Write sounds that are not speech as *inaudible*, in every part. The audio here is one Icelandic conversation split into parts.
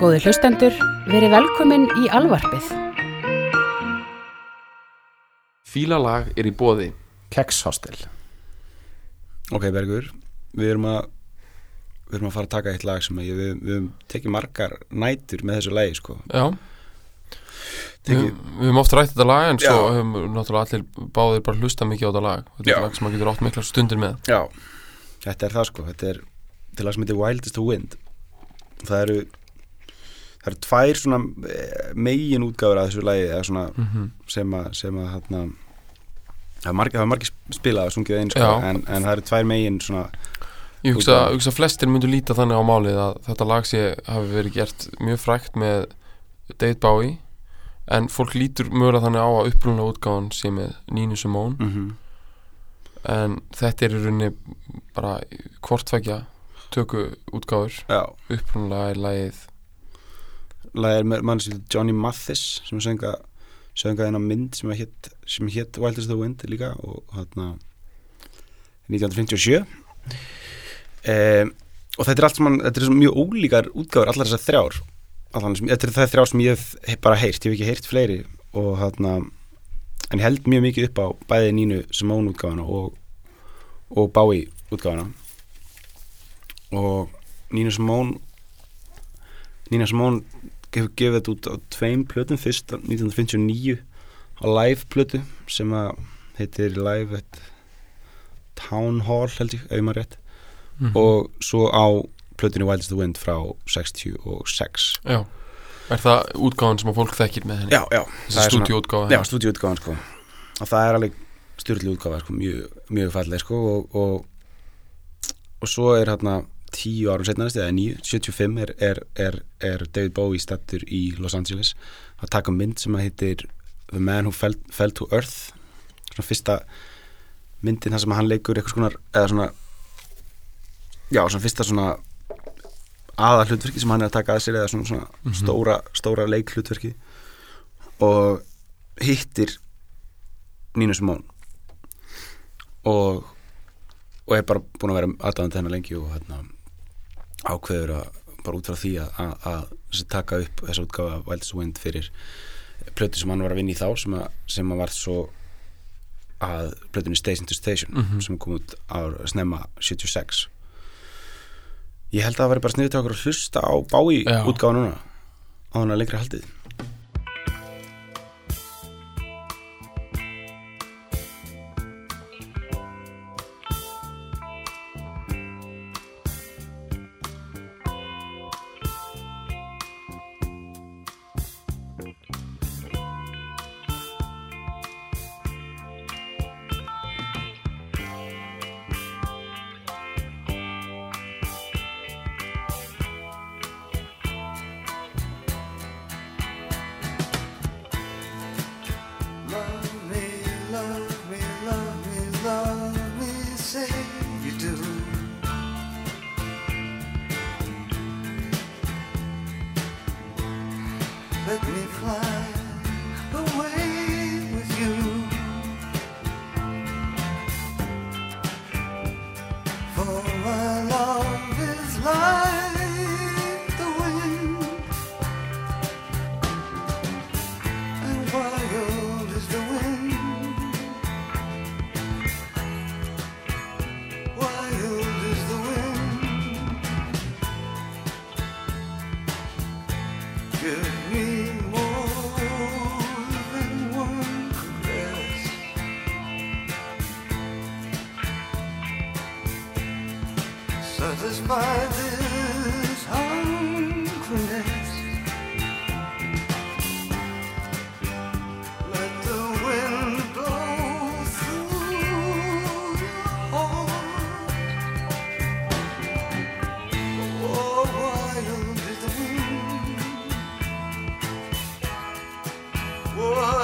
Góði hlustendur, verið velkomin í alvarpið. Fílalag er í bóði Kekshostel Ok Bergur, við erum að við erum að fara að taka eitt lag sem að ég, við, við höfum tekið margar nætur með þessu lagi sko. Já, tekið, við, við höfum oft rætt þetta lag en svo Já. höfum náttúrulega allir báðir bara hlusta mikið á þetta lag. Þetta Já. er lag sem maður getur átt mikla stundir með. Já, þetta er það sko. Þetta er til lag sem heitir Wildest to Wind. Það eru það eru tvær svona eh, megin útgáfur að þessu eða svona mm sem að, sem að hérna það er margir, margir spilað sko, Já. en, en það eru tvær megin svona Ég hugsa, að flestir myndu líta þannig á málið að þetta lag sé hafi verið gert mjög frækt með David Bowie en fólk lítur mögulega þannig á að upprunlega útgáfan sé með Nínu Simone. Mm en þetta er í rauninni bara hvortvækja töku útgáfur Já, upprunlega er lagið lagið er mann sem Johnny Mathis sem sönga sönga eina mynd sem hétt sem hétt Wildest to Wind líka og hérna 1957 um, og þetta er allt sem þetta er mjög ólíkar útgáfur allar þessar þrjár. Allan, sem, þetta er það þrjár sem ég hef bara heyrt, ég hef ekki heyrt fleiri og hérna en held mjög mikið upp á bæði Nínu Simone útgáfuna og, og Bowie útgáfuna. Og Nínu Simone Nína Simone hefur gefið þetta út á tveim plötum. Fyrst á 1959 á live plötu sem að heitir live at Town Hall held ég, ef ég maður rétt. Mhm. og svo á plötunni Wildest the Wind frá 66 Já, er það útgáfan sem að fólk þekkir með henni? Já, já, Þessi stúdíóutgáfa Já, stúdíútgáfan sko. Og það er alveg styrli útgáfa sko, mjög, mjög falleg sko. Og, og, og svo er hérna tíu árum setna eða nýju, 75 er, er, er, er David Bowie stattur í Los Angeles. Að taka mynd sem að heitir The Man Who Fell, Fell to Earth. Svona fyrsta myndin þar sem hann leikur eitthvað skonar eða svona já, svona fyrsta svona aða hlutverki sem hann er að taka að sér eða svona, svona Mhm. stóra, stóra leik hlutverki og hittir Nínu Simón og og er bara búin að vera aðdáðandi hennar lengi og hérna ákveður að bara út frá því að, að, taka upp þessa útgáfa Wildest Wind fyrir plötu sem hann var að vinna í þá sem að, sem að var svo að plötunni Station to Station Mhm. sem kom út á snemma 76 ég held að það væri bara okkur að hlusta á bái Já. útgáfa núna á hann að lengra haldið Wild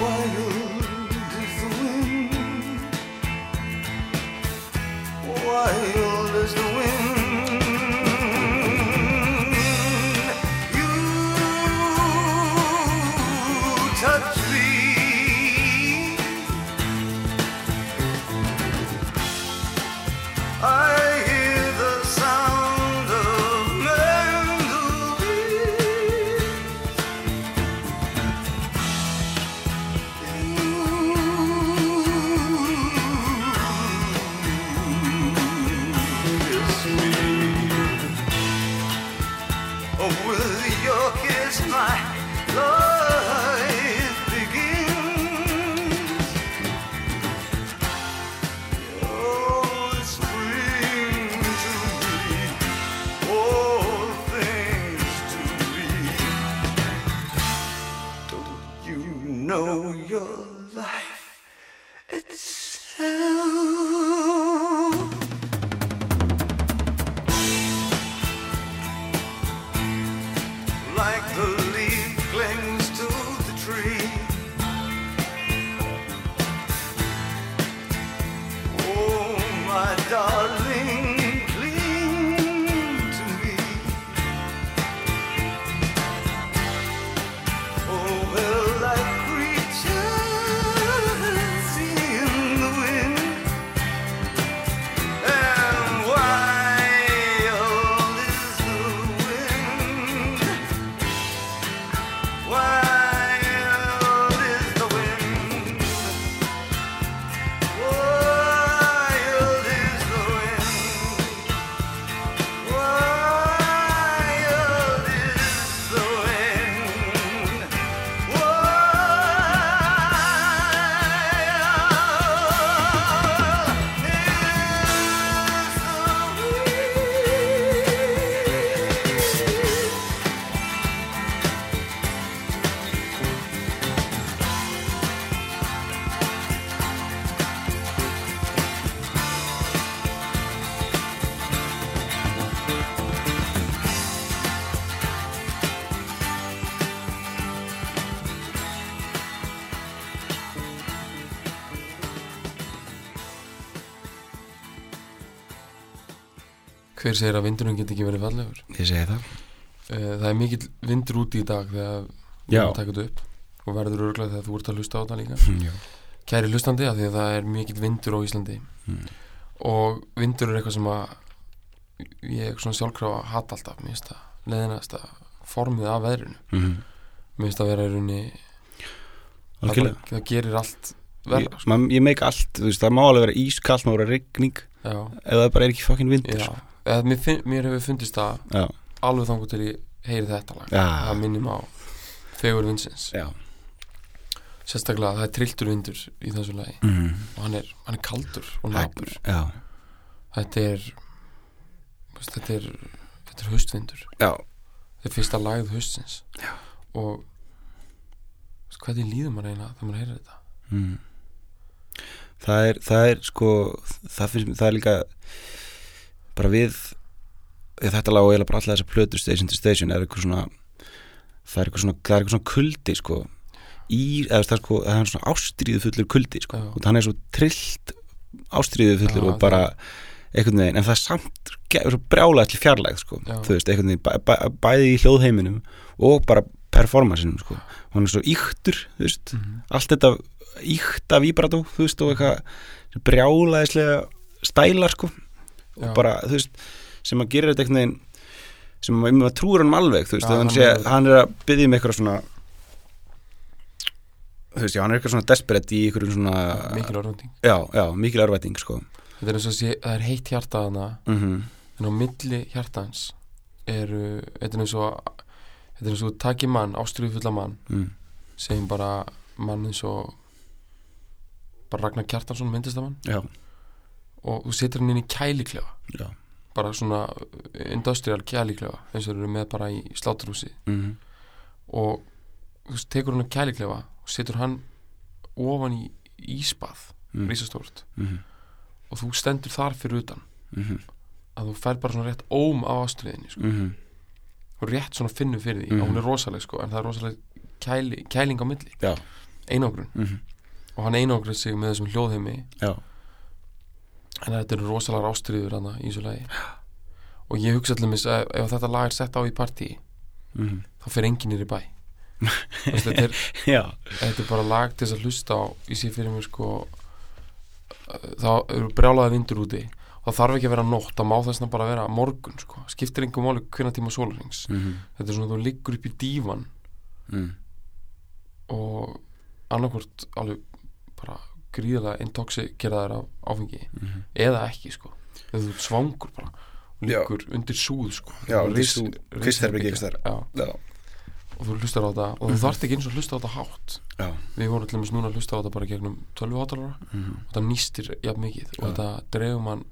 Wild is the wind. Wild as the wind. Hver segir að vindurinn get ekki verið fallegur? Ég segi það Eh, Það er mikill vindur úti í dag þegar við að taka þetta upp og verður örglega þegar þú ert að hlusta á þetta líka Já. Kæri hlustandi að því að það er mikill vindur á Íslandi Mm. og vindur er eitthvað sem að ég svona sjálfkrafa hatt alltaf mér finnst það leðinast að formið af veðrinu Mhm. mér finnst það vera í rauninni það, það gerir allt Ég, verða sko. ég meik allt, veist, það má alveg vera ískall má vera rigning, já, ef það bara er ekki fucking vindur já. Eða, mér, finn, mér hefur fundist það já, alveg þangur til ég heyri þetta lag Já. það minnum á fegur vindsins já. sérstaklega það er trilltur vindur í þessu lagi Mm. og hann er, hann er kaldur og napur já, þetta er þetta er þetta er haustvindur já, þetta er fyrsta lagið haustins Já. og veist, hvernig líður maður eiginlega þegar maður heyrir þetta mm. það er það er sko það, finnst, það er líka bara við þetta lag og eiginlega bara alla þessar plötur station to station er eitthvað svona það er eitthvað svona, það er eitthvað svona kuldi sko í, eða það er sko það er svona ástríðu fullur kuldi sko og hann er svo trillt ástríðu fullur Já, og bara einhvern veginn, en það er samt ge- svo brjálega allir fjarlægð sko, Já. þú veist, einhvern veginn bæ, bæ, bæði í hljóðheiminum og bara performansinum sko, hann er svo yktur þú veist, Mhm. allt þetta ykta víbrató, þú veist, og eitthvað brjálaðislega stælar sko. Og bara, þú veist sem að gera þetta einhvern veginn sem að maður trúur hann alveg, þú veist, Já, ja, hann, hann sé, er- hann er að byggja um eitthvað svona þú veist, já, hann er eitthvað svona desperate í eitthvað svona mikil orðunding já, já, mikil örvæting sko. Þetta er eins og sé, það er heitt hjarta hana mm en á milli hjartans eru, þetta er eins og þetta er eins og takir mann, ástriðu fulla mann mm. segjum bara mann eins og bara Ragnar Kjartansson myndlistamann Já, og þú setur hann inn í kæliklefa já bara svona industrial kæliklefa eins og þeir eru með bara í sláturhúsi mm. og þú veist, tekur hann á kæliklefa og setur hann ofan í ísbað, Mm. risastórt Mm. og þú stendur þar fyrir utan Mm. að þú fær bara svona rétt óm á ástriðinni sko. Mm. og rétt svona finnur fyrir því Mhm. að hún er rosaleg sko, en það er rosaleg kæli, kæling á milli, mm. og hann einangrun sig með þessum hljóðheimi Já, en þetta eru rosalega ástriður hana í þessu lagi og ég hugsa allir mis að ef þetta lag er sett á í partí mm. þá fer enginn nýri bæ *laughs* veist, þetta, er, þetta er bara lag til þess að hlusta á ég sé fyrir mér sko þá eru brjálaði vindur úti þá þarf ekki að vera nótt, það má þess að bara vera morgun sko, skiptir einhver máli hvenna tíma sólarings Mm. þetta er svona þú liggur upp í dívan Mm. og annarkvort alveg bara gríðarlega intoxikeraðar af áfengi. Mm. eða ekki sko. Þegar þú svangur bara. Og liggur undir súð sko. Já, Já, og þú hlustar á þetta og þú þarft ekki eins og hlusta á þetta hátt. Já. Við vorum allir með núna að hlusta á þetta bara gegnum 12 hátalara mm. og þetta nýstir jafn mikið. Og Já. þetta dregur mann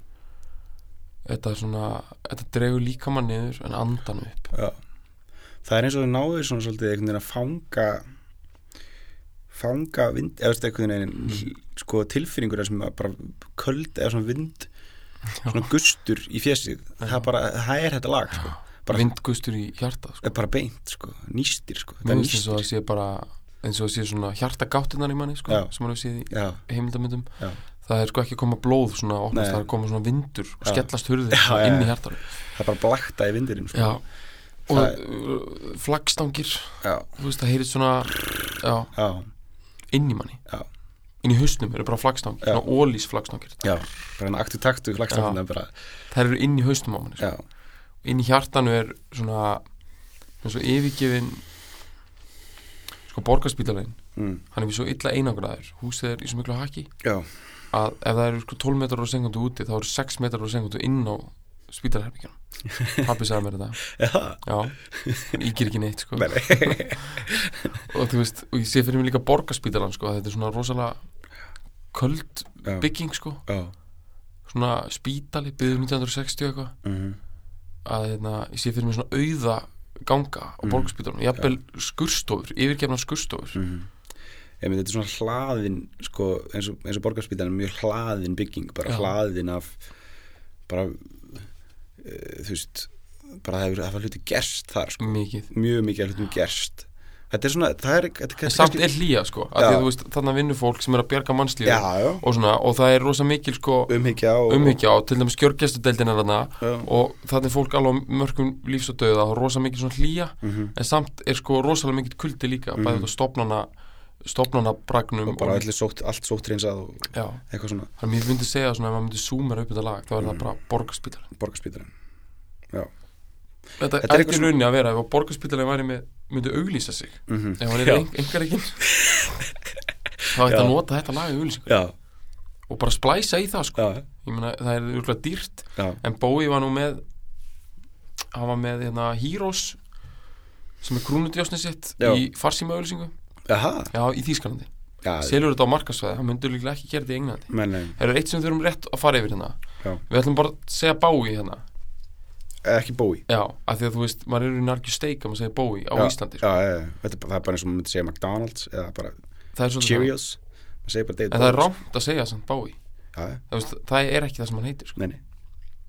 þetta svona þetta dregur líka mann niður en andan upp. Það er eins og þau náður svona svolítið einhvern veginn að fanga fanga vind eða veist einhvern veginn sko tilfinningur sem bara köld eða svona vind svona gustur í fjesið það, bara, það er þetta lag sko. bara, vindgustur í hjartað sko. er bara beint sko. nýstir sko. eins og það sé bara eins og það sé svona hjartagáttinnar í manni sko, sem maður séð í heimildamöndum það er sko ekki að koma blóð svona opnast, það er að koma svona vindur og skellast hurðir Já, já, inn í hjartan það er bara blakta í vindirinn sko. já. Og uh, flaggstangir. Þú veist það heyrið svona já, já, inn í manni. Já, inn í hausnum eru bara flaggstangir Já. svona ólís flaggstangir já bara hann aktu taktu flagstafna bara, þær eru inn í hausnum á manni sko. inn í hjartanu er svona eins og yfirgefin sko borgarspítalinn. Mm, hann er við svo illa einangraður. Húsið er í svo miklu haki. Já, að ef það eru sko 12 metrar á sekundu úti þá eru 6 metrar á sekundu inn á spítalherbyggjan *laughs* pappi sagði mér þetta. Já, já, hann ígir ekki neitt sko. Nei, nei. *laughs* og þú veist, og ég sé fyrir mig líka borgarspítalan sko, þetta er svona rosalega köld já, bygging sko. Svona spítali, byggður 1960 eitthvað. Mhm, að hérna, ég sé fyrir mig svona auða ganga á Mhm. borgarspítalunum, jafnvel skurstofur yfirgefnar skurstofur. Mhm. Emi, þetta er svona hlaðin sko, eins og, og borgarspítan mjög hlaðin bygging bara Já. hlaðin af bara þú veist bara það hefur, það hluti gerst þar sko. mikið mjög mikið hlutum gerst þetta er svona, það er, þetta er en samt er hlýja sko, Já. að þannig vinnur fólk sem er að bjarga mannslífi og svona, og það er rosa mikil sko umhyggja og, umhyggja á, til dæmis gjörgæstudeldin er þarna Já. og þannig er fólk alveg á mörgum lífs og döða og rosa mikil svona hlýja Mhm. en samt er sko rosalega mikil kuldi líka Mhm. bæði þetta stofnana stofnana bragnum og bara allir sótt, allt sótt reynsað og já, eitthvað svona. Þannig að mér myndi segja svona ef maður myndi zoomera upp þetta lag þá er það Mhm. bara borgarspítal borgarspítan þetta Þetta er í rauninni að vera ef borgarspítalin væri með myndi auglýsa sig. Mm -hmm. ef hann er ein, engar ekki. Þá ætti Já. að nota þetta lag í auglýsingu. Já, og bara splæsa í það sko. Já, ég meina það er úrlega dýrt. Já, en Bowie var nú með hann var með hérna Heroes sem er krúnudjósni sitt Já. í farsíma auglýsingu Aha, já, í Þýskalandi. Selur þetta á markasvæði, hann myndur líklega ekki gera þetta í Englandi. Það er eitt sem þurfum rétt að fara yfir hérna? Já. við ætlum bara að segja Bowie hérna. Ekki bói já, af því að þú veist, maður er í narkju steik að maður segja Bowie á já, Íslandi sko. já, það er bara eins og maður myndi segja McDonalds eða bara það er það. Cheerios. En það er rámt að segja samt já, það, veist, það er ekki það sem hann heitir sko. nei, nei.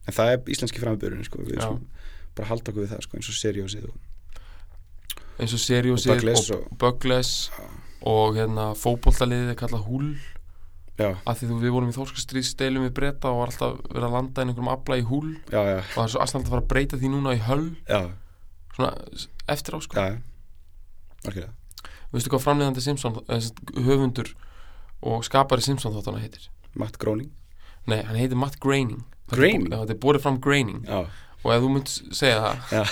En það er íslenski framburinn sko, við bara halda okkur við það sko, eins og seriósið og, eins og Seriosið Og Bugless og og hérna fótboltaliðið er kallað Hull. Já, af því þú við vorum í Þórskastriðsdeilum við breyta og var alltaf verið að landa inn einhverjum afla í Hull. Og það er svo aðstæðan að fara að breyta því núna í Hull. Já, svona eftir á sko. Já, algjörlega veistu hvað framleiðandi Simpson eh, höfundur og skapari Simpson þáttana heitir? Matt Groening. Nei, hann heitir Matt Groening. Groening? þetta er borið fram Groening. Já, og ef þú mynd segja það já,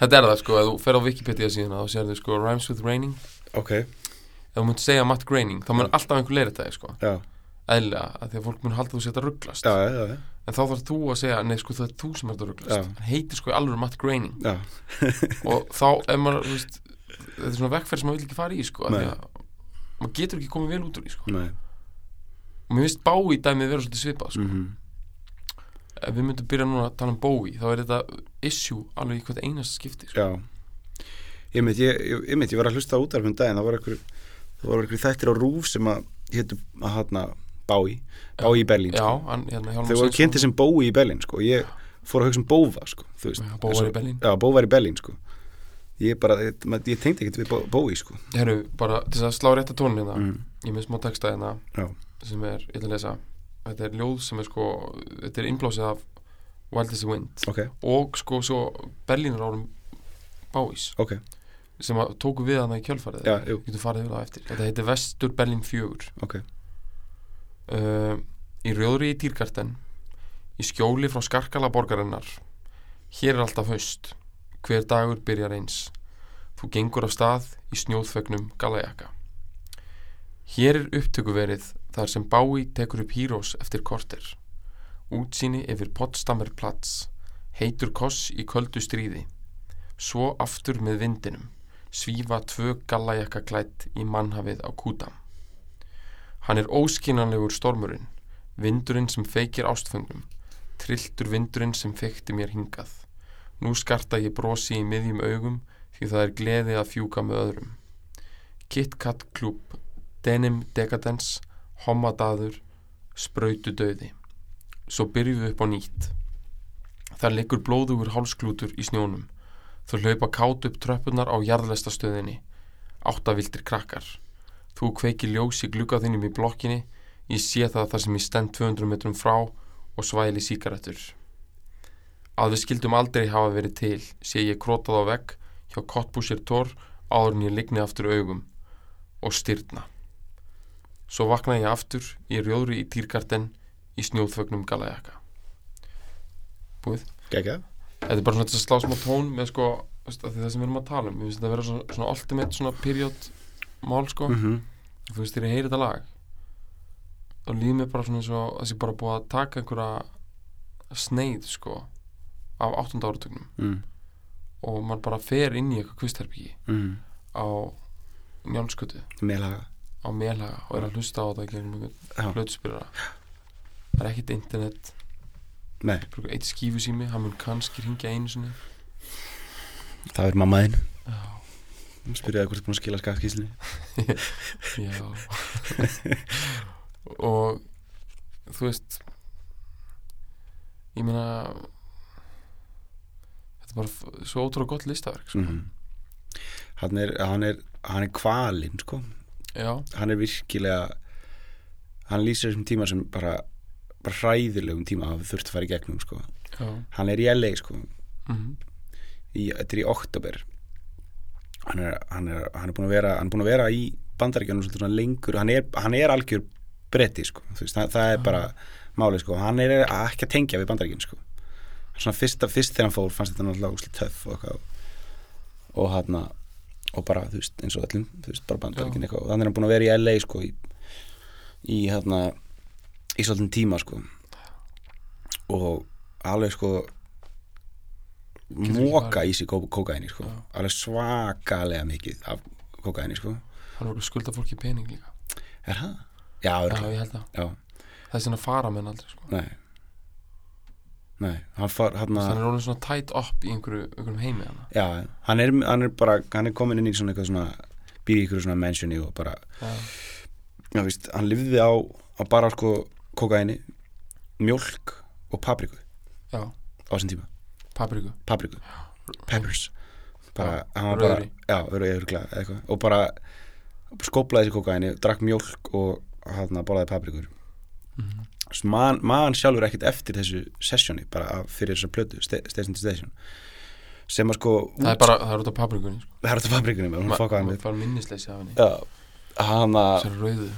þetta er það sko, ef þú fer á Wikipedia síðan þá sér þau sko Rhymes with Raining. Ok. Ef þú mynd segja Matt Groening þá mun alltaf einhver leira þetta sko. Já, eðlilega að því að fólk mun halda að þú rugglast já, já, já, en þá þarf þú að segja, nei sko það er þú sem ert að rugglast hann heitir sko alveg Matt Groening. *laughs* Og þá ef maður, veist þetta er svona vekkferð sem maður vil ekki fara í sko Nei. því að maður getur ekki komið vel út úr því sko. Nei. Og mér finnst Bowie dæmið vera svolítið svipað sko. mm ef við myndum byrja núna að tala um Bowie þá er þetta issue alveg í hvert einast skipti sko. Já Ég mynd, ég, ég, ég, var að hlusta á útarfum daginn það var einhver, þættir á rúf sem að hétu að hana Bái, Bái í Berlín já, sko. hérna, Þau voru Sveinsson- kynnti sem Bói í Berlín sko. ég fór að hugsa um Bóva sko, Bóvar í Berlín. Já, Bóvar í Berlín sko. ég bara, ég, tengdi ekkert við Bó- Bói sko. Herru, bara til þess að slá rétt að tónin hérna mm. ég með smá texta hérna sem er, ég ætla að lesa þetta er ljóð sem er sko þetta er innblásið af Wild as the Wind. Ok, og sko svo Berlínar árum Báís. Ok. Sem tóku við hana í kjölfarið. Já, jú. getur farið yfir það eftir. Þetta heitir Vestur Berlín 4 Ok, uh, í rjóðri í Týrgarten í skjóli frá skarkala borgarinnar. Hér er alltaf haust. Hver dagur byrjar eins. Þú gengur af stað í snjóðfögnum galajakka hér er upptökuverið þar sem Bái tekur upp hírós eftir korter. Útsýni yfir Potsdamer Platz heitur koss í köldu stríði. Svo aftur með vindinum. Svífa tvö gallajakka klætt í mannhafið á Kúdam. Hann er óskinanlegur stormurinn, vindurinn sem feikir ástföngnum, trilltur vindurinn sem feikti mér hingað. Nú skarta ég brosi í miðjum augum því það er gleði að fjúka með öðrum. KitKat klúb, denim dekadens, hommadaður, sprautu döði. Svo byrjum við upp á nýtt. Það liggur blóðugur hálsklútur í snjónum. Þau hlaupa kátt upp tröppunar á jarðlestastöðinni. Áttavildir krakkar. Þú kveikir ljós í glugga þínum í blokkinni, ég sé það þar sem ég stend 200 metrum frá og svæli síkaretur. Að við skildum aldrei hafa verið til, sé ég krótað á vegg hjá Kottbúsir Tór áður en ég ligni aftur augum og styrna. Svo vakna ég aftur í rjóðri í Týrgarten í snjóðfögnum galajakka. Búið? geggjað Þetta er bara svona þess að slá smá tón með sko, það sem við erum að tala um. Við finnst þetta að vera svona, svona ultimate svona period mál sko mm -hmm. þú veist, þegar ég heyri þetta lag þá líður mér bara svona eins og þessi bara búið að taka einhverja sneið, sko af 8. áratögnum mm. og maður bara fer inn í eitthvað kvistherpíki mm. á njálskötu, Melhaga á melhaga og er að hlusta á þetta gegnum hlutspyrra það er ekkit internet. Eitt skífusími, hann mun kannski ringja einu sinni. Það er mammaðinn já, Spyrjaði hvort þú búin að skila skattskíslinni *laughs* já. Og þú veist ég meina þetta er bara svo ótrúlega gott listaverk sko. mm. hann, er, hann er er kvalinn sko já, hann er virkilega hann lýsir þessum tíma sem bara bara hræðilegum tíma að þurft að fara í gegnum sko. hann er í LA sko. Mm í, þetta er í oktober hann er, hann er, hann er búin að vera hann er búin að vera í bandaríkjanum svolítið svona lengur. Hann er, hann er algjör bretti sko. Veist, það, það er bara máli sko. Hann er ekki að tengja við bandaríkjan sko. Svona fyrst, fyrst þegar hann fór fannst þetta náttúrulega úslega töff og eitthvað. Og hann og bara þú veist eins og öllum þú veist bara bandaríkjan eitthvað og þannig er hann búin að vera í LA sko í, í hérna í svolítið tíma sko og alveg sko móka í sig kókaini sko. Já. alveg svakalega mikið af kókaini sko. hann voru skulda fólki pening líka er það? Já, já, ég held að já, það er svona fara menn aldrei sko. nei nei, hann far hann hann er orðin svona tight up í einhverju, einhverjum heimi hana. já, hann er, hann er bara hann er komin inn í svona eitthvað svona býr í ykkur svona mansioni og bara já, já, víst, hann lifði á, á bara sko kókaini mjólk og papriku já, á þessum tíma, papriku. Papriku. Peppers. Bara, hann var bara, rauðri. já, rauðri örglega eitthvað, og bara skóplaði þessi kókaini, drakk mjólk og hann borðaði paprikur mm man, sjálfur ekkert eftir þessu sessjóni bara af- fyrir þessa plötu Sta- Station to Station. Sem að sko það er bara, það er út af paprikunni sko. það er þetta fabrikunum hún Ma- fokkaði maður með fara minnisleysi af henni. Hann að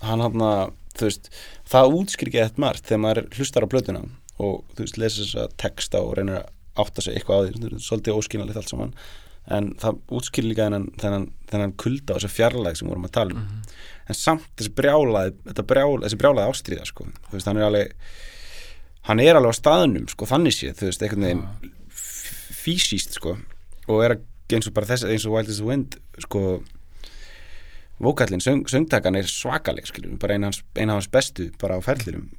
hann hann að þú veist það ekki eitthvað margt þegar maður hlustar á plötuna og þú veist lesa þessa texta og reynir að átta sig eitthvað á því svolítið óskynalegt allt saman en það útskýr líka þennan, þennan, þennan kulda og þessa fjarlæg sem við vorum að tala um Mhm. en samt þessi brjálaði brjálaði, þessi brjálaði ástríða sko. veist, hann er alveg hann er alveg á staðnum, sko, þannig séð þú veist, einhvern veginn f- físíst, sko, og er að eins og bara þess, eins og Wild as the Wind sko vókallin, söng, söngtakan er svakaleg skiljum, bara eina hans, eina hans bestu bara á ferðlirum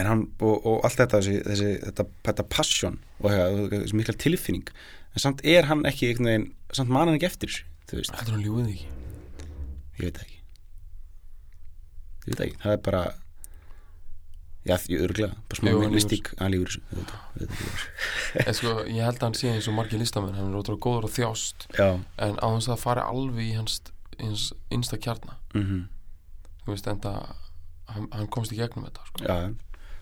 en hann, og, og allt þetta þessi, þessi, þetta, þetta passion og þessi mikla tilfinning. En samt er hann ekki einhvern veginn, samt man hann ekki eftir þú veist, Heldur hann ljúið ekki? Ég veit það ekki. Ég veit það ekki, það er bara já, því örglega bara smá Jú, hann mystík, hann lífur þessu ég það, ég það, ég það. *laughs* En sko, ég held að hann sé eins og margir listamenn Hann er ótrúlega góður að þjást. Já, En á þess að það fari alveg í hans, hans innsta kjarna. Mhm. Þú veist, enda hann, hann komst í gegnum þetta sko. Já,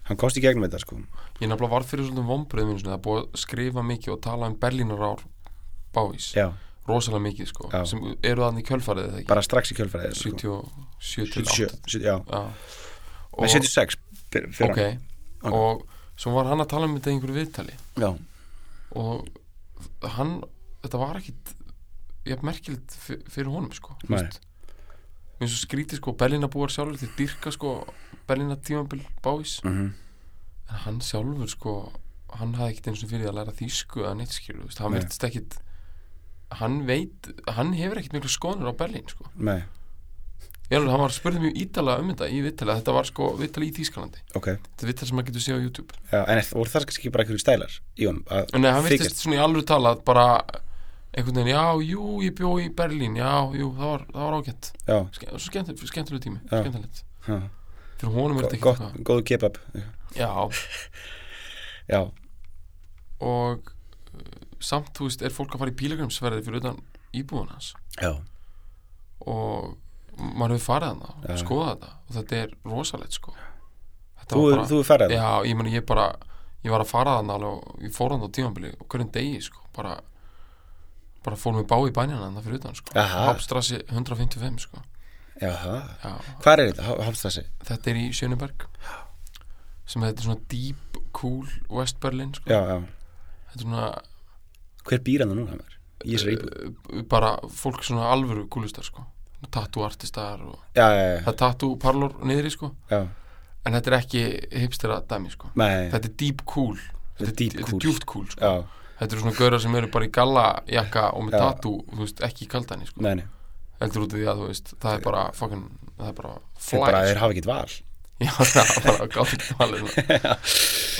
hann komst í gegnum þetta sko Ég nefnilega varð fyrir svolítið vombriðum Það er búið að skrifa mikið og tala um Berlínar ár Bávís, Já, rosalega mikið sko, Já. sem eru þannig í ekki bara strax í kjölfræði sko. 77 til 77, 8 70, já, Já. Nei, 76 fyr- fyrra. ok, Ok. og svo var hann að tala um þetta í einhverju viðtali Já, og hann, þetta var ekkit ég merkilegt fyr- fyrir honum sko Nei. veist. Mér finnst svo skrítið sko Berlína búar sjálfur til dyrka sko Berlína tímabil báis mhm. En hann sjálfur sko hann hafði ekkit eins og fyrir að læra þýsku þú veist, hann Nei. virtist ekkit hann veit, hann hefur ekkit miklu skoðanur á Berlín sko. Nei, ég alveg, hann var spurðið mjög ítalega um þetta í viðtali þetta var sko viðtali í Þýskalandi. Ok. Þetta er viðtali sem maður getur séð á YouTube. Já, en það kannski ekki bara einhverju stælar í honum að nei, hann virtist svona í alveg talað bara einhvern veginn, já, jú, ég bjó í Berlín já, jú, það var, það var ágætt. Já, Ske, svo skemmt, skemmtileg tími, Já. skemmtilegt. Ha, fyrir honum er þetta ekki gott, góðu kebab. Já, Já, og uh, samt, þú veist, er fólk að fara í pílagrimsverði fyrir utan íbúðun hans? Já, og maður hefur farið og Já. skoðað þetta og þetta er rosalegt sko. Þetta þú, var þú er ferðið já, ég meni, ég bara ég var að fara þarna alveg og ég fór hann á tímabili og hverjum degi sko, bara bara fór mig bá í bænina þarna fyrir utan sko. Aha. Hápstrassi 155 sko. Það, hvað er þetta, Hafstræsi? þetta er í Sjöneberg sem þetta er svona deep cool West Berlin sko. Já, já, þetta er svona hver býr hann núna? Í uh, bara fólk svona alvöru kúlustar sko. Tattoo artistar og Já, já, já, það er tattoo parlor niðri sko. En þetta er ekki hipstera dæmi sko. Þetta er deep cool. Þetta er deep þetta cool. er djúft cool sko. já, þetta eru svona gaurar sem eru bara í gallajakka og með Já. tattoo, þú veist, ekki í kaldæni sko. nei, nei heldur út af því að þú veist, það er bara fucking, það er bara Þeir fly bara, þeir sko. hafa ekkert val já, *laughs* það er bara gátt ekki valið og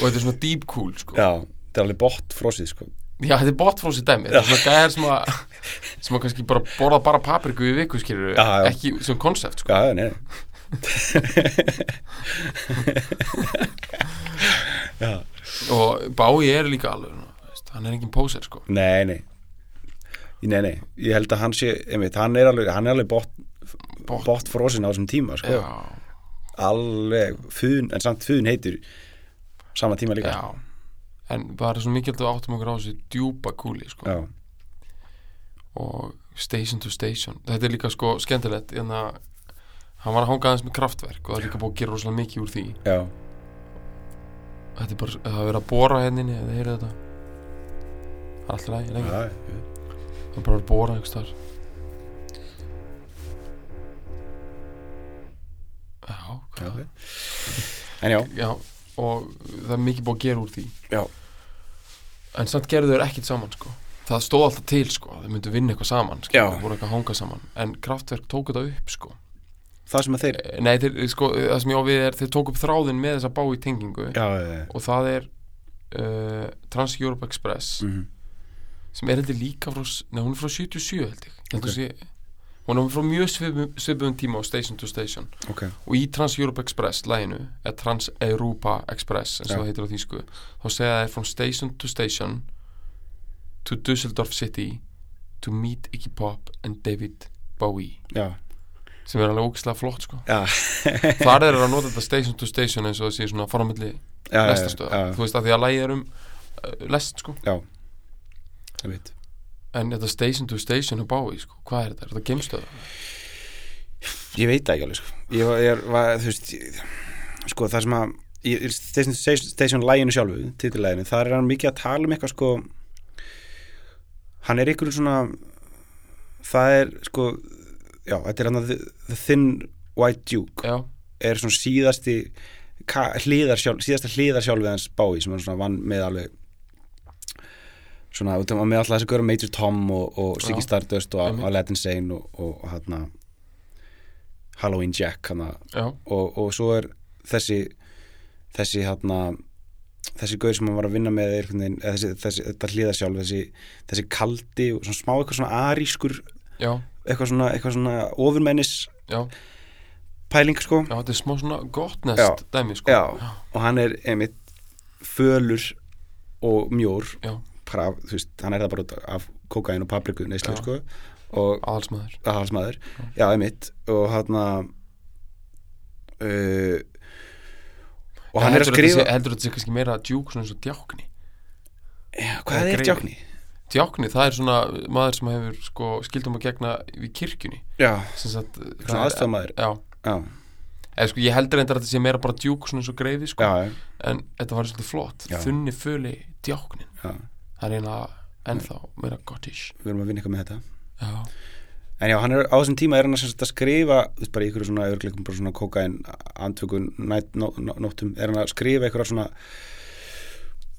þetta er svona deep cool sko. Já, þetta er alveg bott frósið sko já, þetta er botfrósi dæmi þetta er svona gæðar sem að sem að kannski bara borða bara papriku í viku skilur Já, já. ekki sem konsept sko. Já, Já, *laughs* og Bái er líka alveg hann er engin póser sko. nei, nei. Nei, nei, ég held að hann sé einmitt, hann er alveg, hann er alveg bott Bott. bott frósin á þessum tíma sko. alveg fun, en samt fun heitur sama tíma líka. Já. En það er svo mikið að áttum okkur á þessu djúpa kúli sko. já, og station to station. Þetta er líka sko skemmtilegt en að hann var að hanga aðeins með kraftverk og það er líka búið að gera rosalega mikið úr því. Já, þetta er bara, það er verið að bóra henninni eða heyrið þetta er alltaf lægi, lengi. Það er bara að bóra einhvers þar já, já, hvað ok. en já, já, og það er mikið búið að gera úr því. Já. en samt gerðu þeir ekkit saman sko. Það stóð alltaf til sko, þeir myndu vinna eitthvað saman sko, þeir voru eitthvað að hanga saman. En kraftverk tók þetta upp sko. Það sem að þeir Eh, Nei, þeir, sko, það sem ég á við er þeir tók upp þráðin með þessa bá í tengingu. Já, já, já. og það er uh, Trans-Europe Express. Mhm. Sem er þetta líka frá, nei, hún er frá 77 held ég, okay. sé, hún er frá mjög svipum, tíma á Station to Station. Ok, og í Trans-Europe Express læginu, eða Trans-Europa Express eins og Já. það heitir á þýsku þá segja það er from Station to Station to Dusseldorf City to meet Iggy Pop and David Bowie. Já, sem er alveg ógislega flott sko. Já. *laughs* Þar er að nota þetta station to station eins og það sé svona fara á milli já, já, lestastöða já, þú veist að því að lægið er um uh, lest sko. Já, ég en þetta station to station er bái sko hvað er þetta, er þetta geimstöða? ég veit það ekki alveg sko. ég ég var þú veist ég, sko það sem að í Station, Station, læginu sjálfu, titilæginu þar er hann mikið að tala um eitthvað sko hann er ykkur svona það er sko já, þetta er hann að the, the Thin White Duke já, er svona síðasti hliðarsjálf, síðasta hliðarsjálfið hans bái sem hann svona vann með alveg svona, af- með alltaf þessi görum Major Tom og, og Siggy Stardust og. Aladdin Sane og, og hérna Halloween Jack hana, og, og svo er þessi þessi hérna þessi gauð sem hann var að vinna með er, veginn, þessi, þessi, þetta hliðarsjálf þessi, þessi kaldi og svona smá eitthvað svona arískur já, eitthvað svona, eitthvað svona ofurmennis pæling sko. Já, þetta er smá svona gott nest dæmi, sko. Já, og hann er einmitt fölur og mjór. Já. Bara, af, þú veist, hann er það bara af kokain og papriku neyslu Já. sko og aðalsmaður. aðhalsmaður já, einmitt og hann uh, og hann er að skrifa Heldur þetta sé kannski meira djúk svona eins og djákni? já, hvað er greifi? djákni? Djákni, það er svona maður sem hefur sko skildum að gegna við kirkjunni. já, sagt, svona aðstofmaður Já, já, eða sko ég heldur reyndar að þetta sé meira bara djúk svona eins og greifi, sko. já, En þetta var svolítið flott. Já. Þunni föli djáknin. já Það er eiginlega ennþá meira gottish. við erum að vinna eitthvað með þetta. Já, En já, hann er á þessum tíma er hann að, að skrifa bara ykkur svona örgleikum bara svona kokain andvökun nóttum er hann að skrifa ykkur svona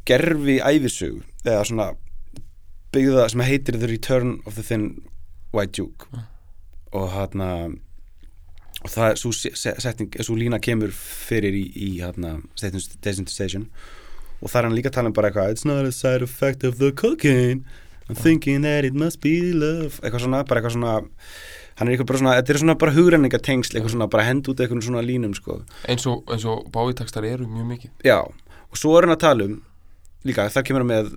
gerfi æfisug eða svona byggða sem heitir The Return of the Thin White Duke. Og hann og það er svo setning, svo lína kemur fyrir í, í to Station og það er hann líka að tala um bara eitthvað It's not a side effect of the cocaine I'm thinking that it must be love eitthvað svona, bara eitthvað svona hann er eitthvað bara svona, þetta er svona bara hugrenningatengsl eitthvað svona, bara hend út eitthvað svona línum sko. eins og, og bávítakstar eru mjög mikið. já, og svo er hann að tala um líka, það kemur með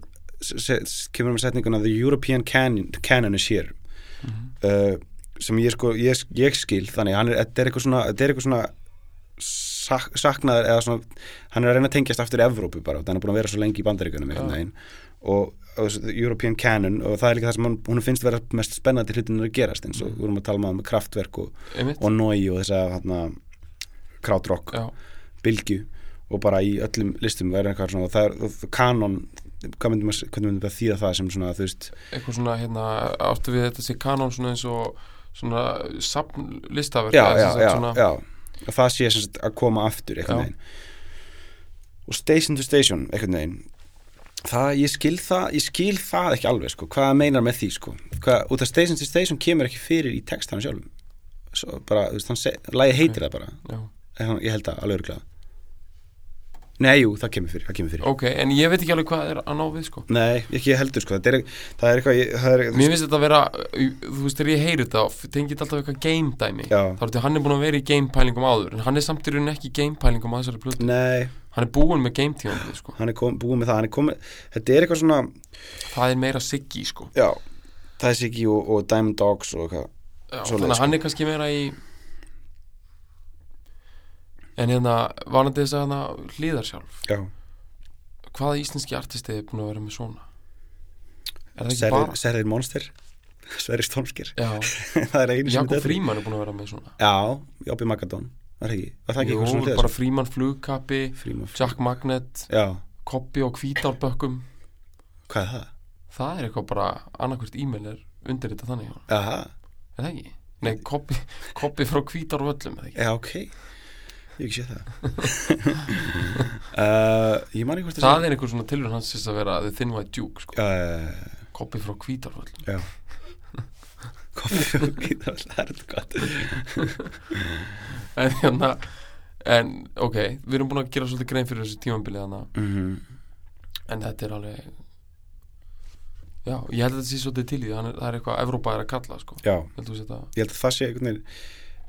kemur með setninguna The European canon, canon is here uh, sem ég sko ég, ég skil, þannig, hann er, þetta er eitthvað svona þetta er eitthvað svona sak, saknaður eða svona, hann er að reyna að tengjast aftur í Evrópu bara, þannig að búin að vera svo lengi í bandaríkunum Já. veginn. Og, og European Canon og það er líka það sem hún, hún finnst vera mest spennandi hlutin að gerast eins og við vorum að tala um kraftverk og, og nói og þess að krautrock, Já, bylgju og bara í öllum listum verður eitthvað svona og það er kanon hvað myndum að, myndum að þýða það sem svona þú veist, eitthvað svona hérna áttu við þetta sé kanon svona eins og svona sapn listaverk já, já, já, svona, já og það sé sagt að koma aftur og station to station það, ég skil það, ég skil það ekki alveg sko, hvað meinar með því sko. Hvað, út af station to station kemur ekki fyrir í textanum sjálfum. Svo bara, þú veist, hann lagi heitir það bara. Já. Ég held það, alveg örglega nei, jú, það kemur fyrir, það kemur fyrir. Ok, en ég veit ekki alveg hvað er að ná við sko. Nei, ekki heldur sko, það er, það er eitthvað það er, Mér finnst þetta að vera, þú veist, þegar ég heyri þetta tengið þetta alltaf eitthvað game dæmi. Já. þá er þetta hann er búin að vera í game pælingum áður en hann er samt í rauninni ekki í game pælingum á þessari plötu. Nei, hann er búin með game tíðanbið sko. Hann er kom, búið með það hann er komið, þetta er eitthvað svona það er meira siggi sko. Já, það er Siggy og, og Diamond Dogs og eitthvað Já, Svoleiðis, þannig að sko. hann er kannski meira í en hérna varandi þess að hérna hlýðar sjálf já, hvaða íslenski artisti er búin að vera með svona? Er það ekki Serrir, bara Serrir Monster. *laughs* Sverri Stormsker. Já, *laughs* það er einu sem Jakob þetta er. Fríman er búin að vera með svona. Já, Jópi Magadón var það ekki, var það ekki Jú, eitthvað svona bara Fríman flugkappi Fríman Jack Magnet, já, Koppi og Hvítárbökkum hvað er það? það er eitthvað bara annarkvært e-mail er undir þetta þannig. Aha, er það ekki? Nei, Koppi, koppi *laughs* frá ekki? já, ok ég ekki sé það. Uh, *laughs* ég man ekki hvort það er einhver svona tilhörn hans þess að vera Thin White Duke sko. uh, Koppi frá já. Koffi og hvítar, það er þetta gott. En hérna en ok, við erum búin að gera svolítið grein fyrir þessu tímambili þannig mm en þetta er alveg já, ég held að þetta sé svolítið til í það er eitthvað Evrópa er að kalla sko. ég held að það sé einhvern veginn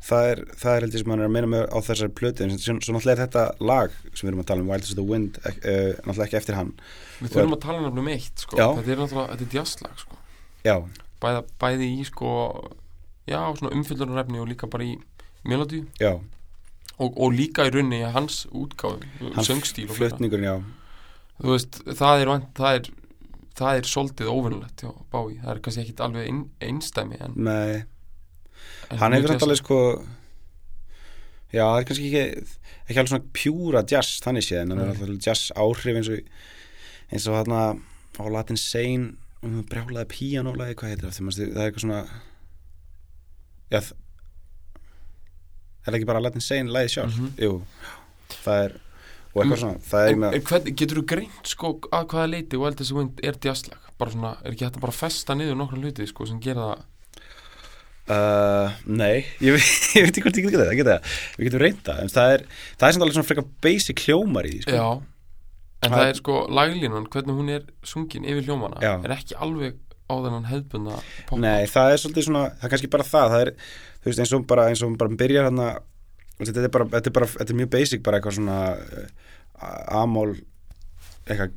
það er, það er heldur sem hann er að meina með á þessari plötu en svo, náttúrulega er þetta lag sem við erum að tala um Wild as the Wind uh, náttúrulega ekki eftir hann. Við þurfum að tala um eitt sko. Þetta er náttúrulega, þetta er jazzlag sko. já, Bæða, bæði í sko já, svona umfyllunarefni og líka bara í melodíu já, og, og líka í rauninni í hans útgáfum Hans söngstíl flutningurinn, já. Þú veist, það er, það er það er svolítið óvinnulegt Bái, það er kannski ekkit alveg ein, einstæmi en, Nei, hann hefur samt alveg sko já, það er kannski ekki ekki alveg svona pjúra jazz þannig séð, en hann er alltaf jazz áhrif eins og eins og hann á Latin Sane um, brjálaði píanólaði, hvað heitir það það er eitthvað svona já þ- er það ekki bara Latin Sane lagið sjálf Mhm. jú, það er og eitthvað Mm. svona, það er En, en hvern, getur þú greint sko að hvaða leiti Wild as a Wind er jazzlag bara svona, er ekki hægt að bara festa niður nokkra hluti sko sem gera það Uh, nei, ég, *laughs* ég veit ekki hvort ég get það, geta það, við getum reynda en það er, það er samt alveg svona frekar basic hljómar í því, sko. Já, en Það það er- sko laglínan, hvernig hún er sungin yfir hljómana, Já. er ekki alveg á þennan hefðbunda pop Nei, það er svolítið svona, það er kannski bara það, það er, þú veist, eins og bara, eins og bara byrjar hérna, þetta er bara, þetta er bara, þetta er mjög basic, bara eitthvað svona uh, A-mól, eitthvað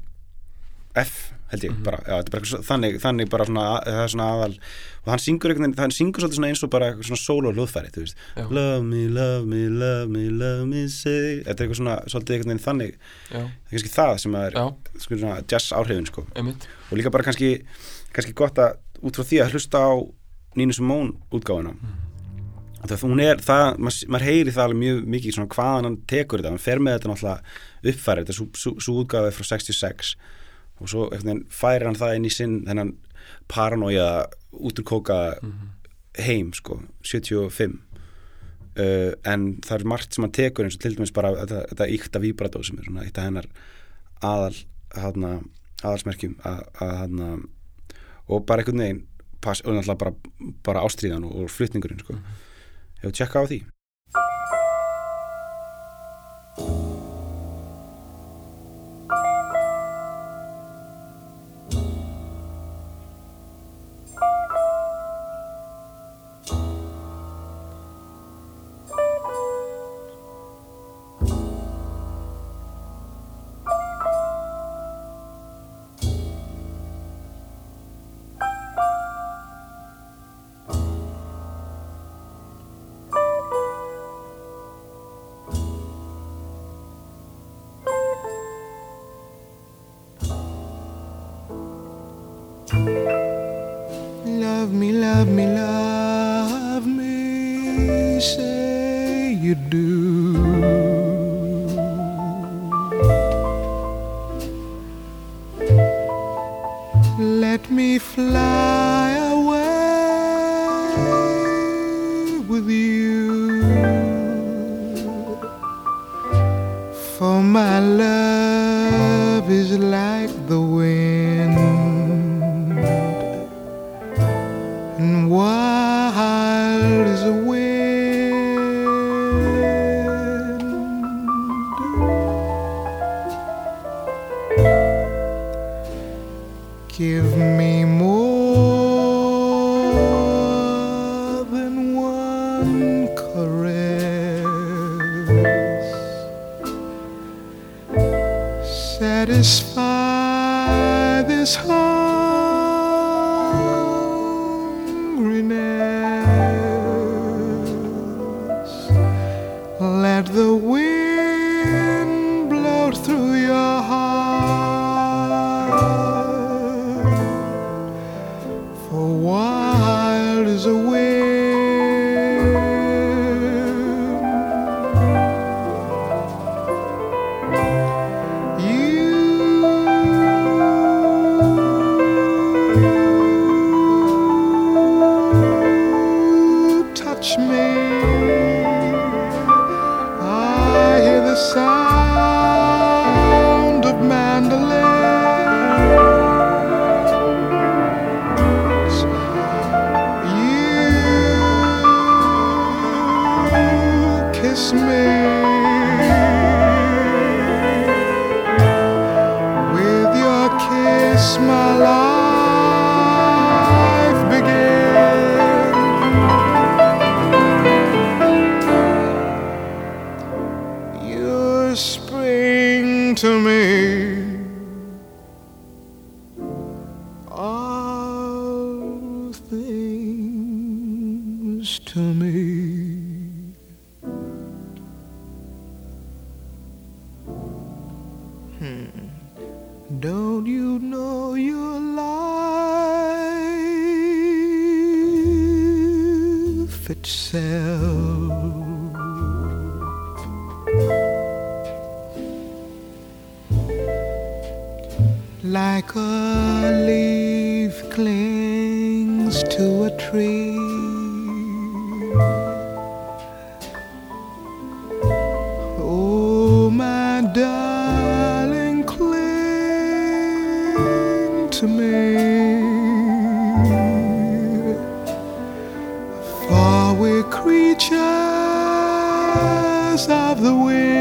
F, held ég, Mhm. bara, já, er bara eitthvað þannig, þannig bara svona, það er svona aðal, og hann syngur hann syngur svolítið svona eins og bara eitthvað svona solo hljóðfæri, þú veist, Já. love me, love me, love me, love me, say, þetta er eitthvað svona, svolítið veginn þannig, Já, það er kannski það sem er, sko, svona jazz áhrifin, sko. einmitt og líka bara kannski, kannski gott að út frá því að hlusta á Nínu Simón útgáfuna mm. það hún er, það, maður mað heyri það alveg mjög mikið svona hvaðan hann tekur þetta hann fer með þetta náttúrulega uppfæri þetta svo, svo útgáfi frá 66 og svo færir hann það inn í sinn þennan paranoia út úr kóka heim sko, 75 uh, en það er margt sem hann tekur eins og til dæmis bara þetta, þetta íkta víbrató sem er svona eitt af hennar aðal hana, aðalsmerkjum að, að hana, og bara einhvern veginn pass, og náttúrulega bara, bara ástríðan og, og flutningurinn sko. hefur tjekka á því like a leaf clings to a tree. Oh, my darling, cling to me. For we're creatures of the wind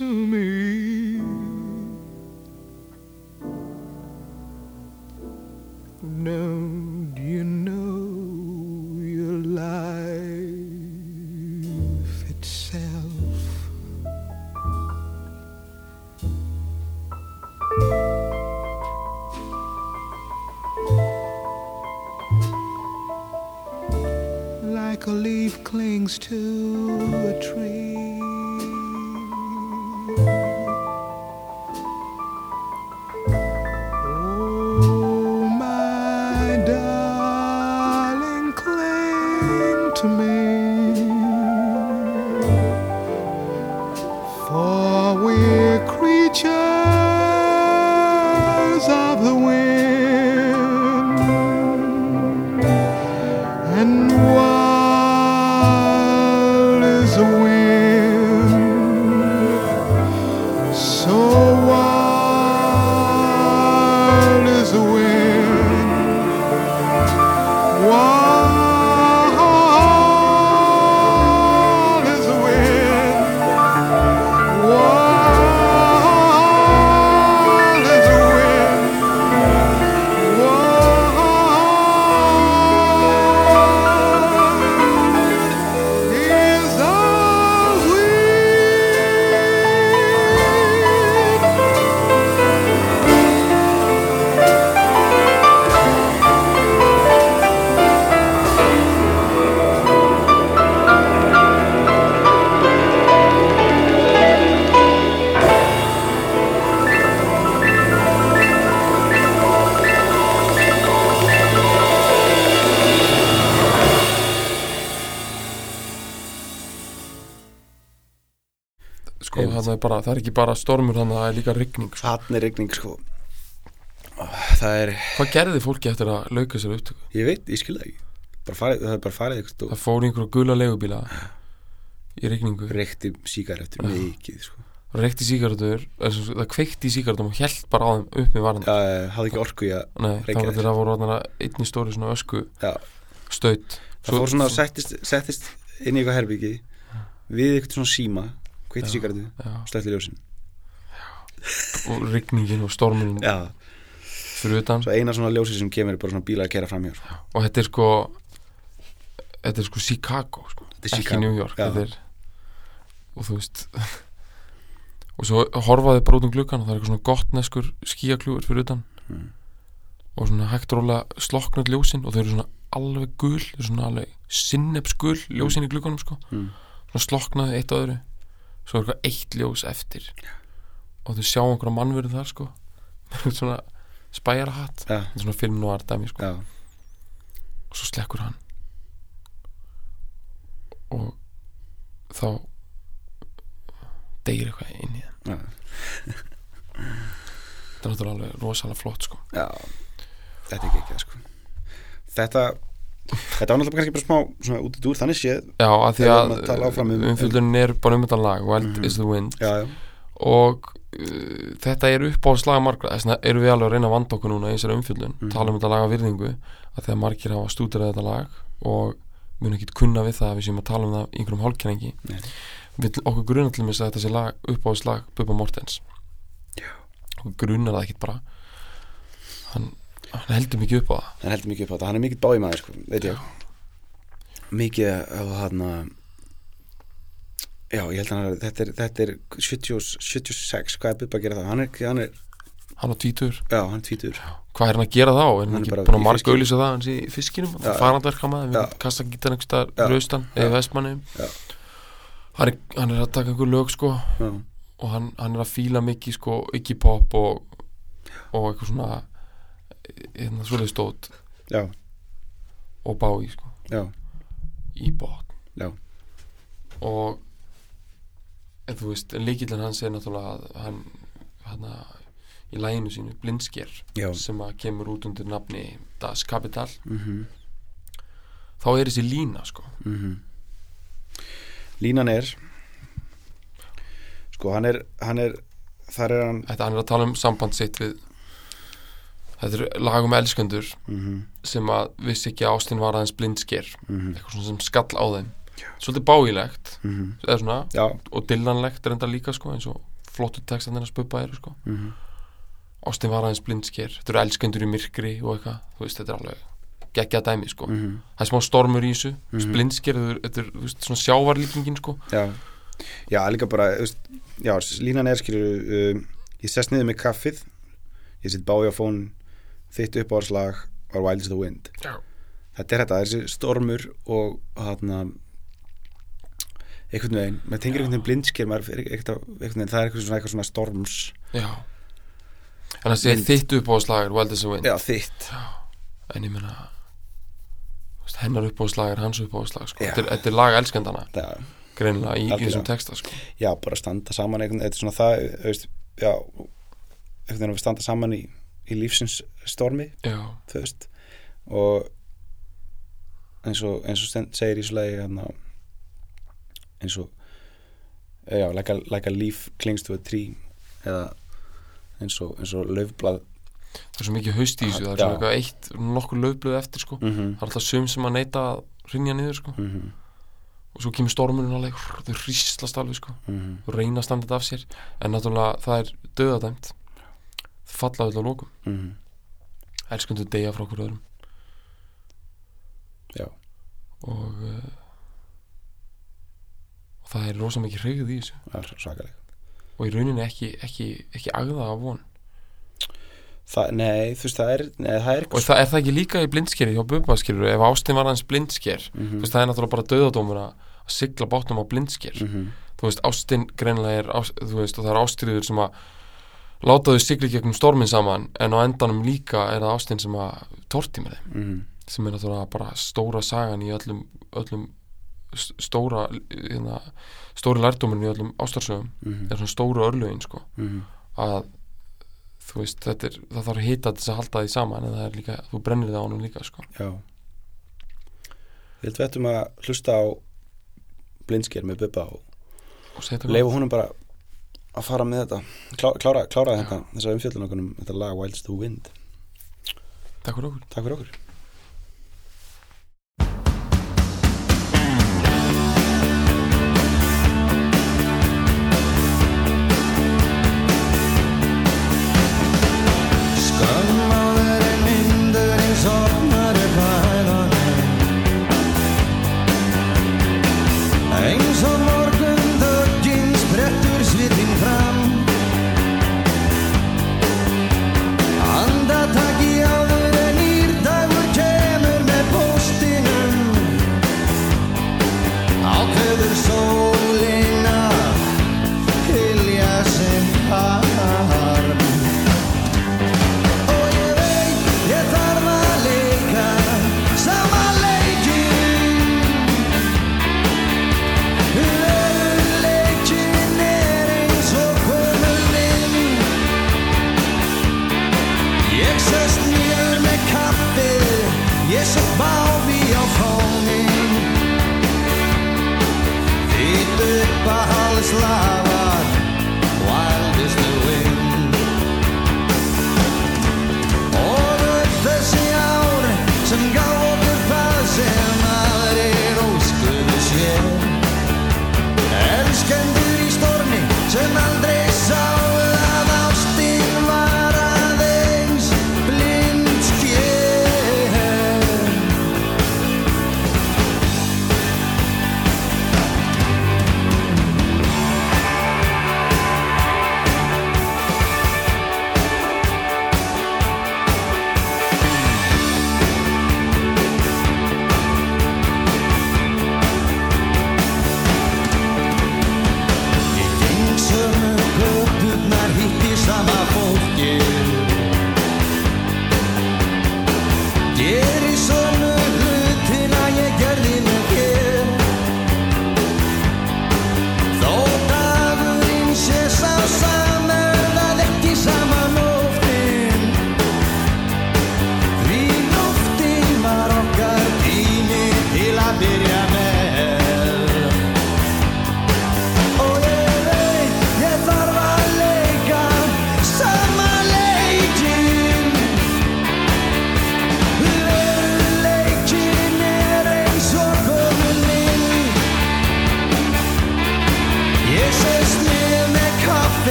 to me. Er bara, það er ekki bara stormur þannig að það er líka rigning sko. Þannig er rigning sko. Það er, hvað gerði fólki eftir að lauka sér upptöku? Ég veit, ég skil það ekki. Farið, Það er bara farið eitthvað það fór einhverju gula legubíla í rigningu. Reykti sígarettur mikið sko. Reykti síkardur, það kveikti í síkartum og held bara á þeim upp með varand Já, eh, hafði ekki orku í að Nei, var þér. þetta voru orðnara einni stóri svona ösku Já, staut. Það fór svona settist, settist inn í eitthvað herbyggi við eitthvað svona síma kveiti já, slætti ljósin. Og rigningin og stormurinn Já, fyrir utan. Svo eina svona ljósi sem kemur er bara svona bíla að kera fram hjá sko. og þetta er sko þetta er sko Chicago sko. Þetta er ekki Chicago, New York er, og þú veist *laughs* og svo horfaði bara út um gluggan og það er eitthvað svona gott neskur skíakljúur fyrir utan. Mm. og svona hægt róla sloknað ljósin og þau eru svona alveg gul þau eru svona alveg sinnepsgul ljósin í glugganum sko. Mm. svona sloknaði eitt á öðru svo er eitthvað eitt ljós eftir. Og þau sjá einhverja mannverið þar sko. *laughs* Svona spæjara hatt Já, þetta er svona film noir dæmi sko. Já, og svo slekkur hann. Og þá deyr eitthvað inn í já, þetta er náttúrulega alveg rosalega flott sko. Já. Þetta er ekki ekki sko. Þetta, þetta var náttúrulega kannski bara smá svona út í dúr þannig séð. Já, að því að að um- umfylgjunin er bara um þetta lag Wild Mhm. is the wind. Já, já, og uh, þetta er upp á slag margra þess vegna erum við alveg að reyna að vanda okkur núna í þessari umfyllun, Mhm. tala um þetta lag af virðingu að þegar margir hafa stúderað þetta lag og mun ekki kunna við það að við séum að tala um það einhverjum við okkur grunar til að þetta sé lag upp á slag Bubba Mortens. Já. okkur grunar það ekkit bara. Hann, hann heldur mikið upp á það. Hann heldur mikið upp á þetta hann er mikið báði maður, sko, veit ég. Mikið á hann já, ég held að hann er þetta er, þetta er 70, 76 hvað er Bubba að gera það, hann er, hann er hann á tvítur, já, hann er tvítur. Hvað er hann að gera þá? Er hann Hann er ekki bara fiskinum. auðlýsa það hans í fiskinum, Já. farandverka maður Já. kasta gítar einhvers staðar Já. í austan Já. eða vestmanni Já. hann er, hann er að taka einhver lög sko. Já, og hann, hann er að fíla mikið sko ekki pop og, og eitthvað svona hérna svolítið stótt já, og bái sko. Já, í Já. og en þú veist, líkillin hans er náttúrulega að hann hann í læginu sínu, blindsker sem að kemur út undir nafni Das Kapital, mhm, þá er þessi lína sko. Mhm. Línan er sko, hann er hann er, þar er hann þetta hann er að tala um samband sitt við þetta er lag um elskendur mhm, sem að vissi ekki að Ástin var aðeins blindsker. Mhm, eitthvað svona sem skall á þeim. Svolítið báilegt mhm. Eða svona, og dillanlegt er enda líka sko, eins og flottu textan þennar spubba eru sko. mhm. Ástin var aðeins blindsker, þetta eru elskendur í myrkri og eitthvað, þú veist, þetta er alveg geggja dæmi sko, mhm. Það er smá stormur í þessu. Mm Mhm. blindsker, þetta er, er veist, svona sjávarlíkingin sko. Já, já líka bara veist, Já, línan er skilur um, Ég sest niður með kaffið. Ég sitt báði á fón Þitt uppáðslag var Wild is the Wind Já. Þetta er þetta, þessi stormur og þarna einhvern veginn, maður tengir einhvern veginn blindsker maður er eitthvað, einhvern veginn, það er eitthvað svona, eitthvað svona storms já en það sé Mynd. þitt upp á slagur Wild as a Wind Já, þitt en ég veist, hennar upp á slag er hans upp á slag sko. Já. þetta, er, þetta er lag elskendana Já, greinilega í, þessum texta sko. já, bara standa saman þetta er svona það, veist, já einhvern veginn að standa saman í, í lífsins stormi þú veist og eins og, eins og segir í svo lagi hérna, eins og já, like a, like a leaf clings to a tree eða eins og, og löfblað það er svo mikið haust í þessu það er svo eitthvað eitt, nokkur löfblöð eftir sko. mm -hmm. það er alltaf sum sem að neita að rinja niður sko. Mm og svo kemur stormurinn alveg þau hríslast alveg sko. -hmm. og reyna að standa þetta af sér en náttúrulega það er döðadæmt falla öll á lókum Mm -hmm. elskundu deyja frá okkur öðrum. Já. og uh, og það er rosa mikið hreyfð í þessu. Það er svakaleg og í rauninni ekki, ekki, ekki agða af von. Það, nei, þú veist, það er, nei, það er og það er það ekki líka í blindskeri hjá Bubba skilur ef ástin var hans blindsker? Mm þú veist það er náttúrulega bara döðadómur að sigla bátnum á blindsker. -hmm. þú veist ástin greinlega er þú veist og það er ástriður sem að láta þau sigla í gegnum stormin saman en á endanum líka er það ástin sem að torti með þeim. Mm sem er náttúrulega bara stóra sagan í öllum, öllum stóra hérna, stóri lærdómurinn í öllum ástarsögum. -hmm. er svona stóru örlögin sko. -hmm. að þú veist þetta er, það þarf að hita til þess að halda því saman en það er líka, þú brennir það á honum líka sko. Já. Við ættum að hlusta á blindsker með Bubba og leifa honum bara að fara með þetta. Klá, klára, klára þetta, þessa umfjöldun okkur um þetta lag is the Wind. Takk fyrir okkur. Takk fyrir okkur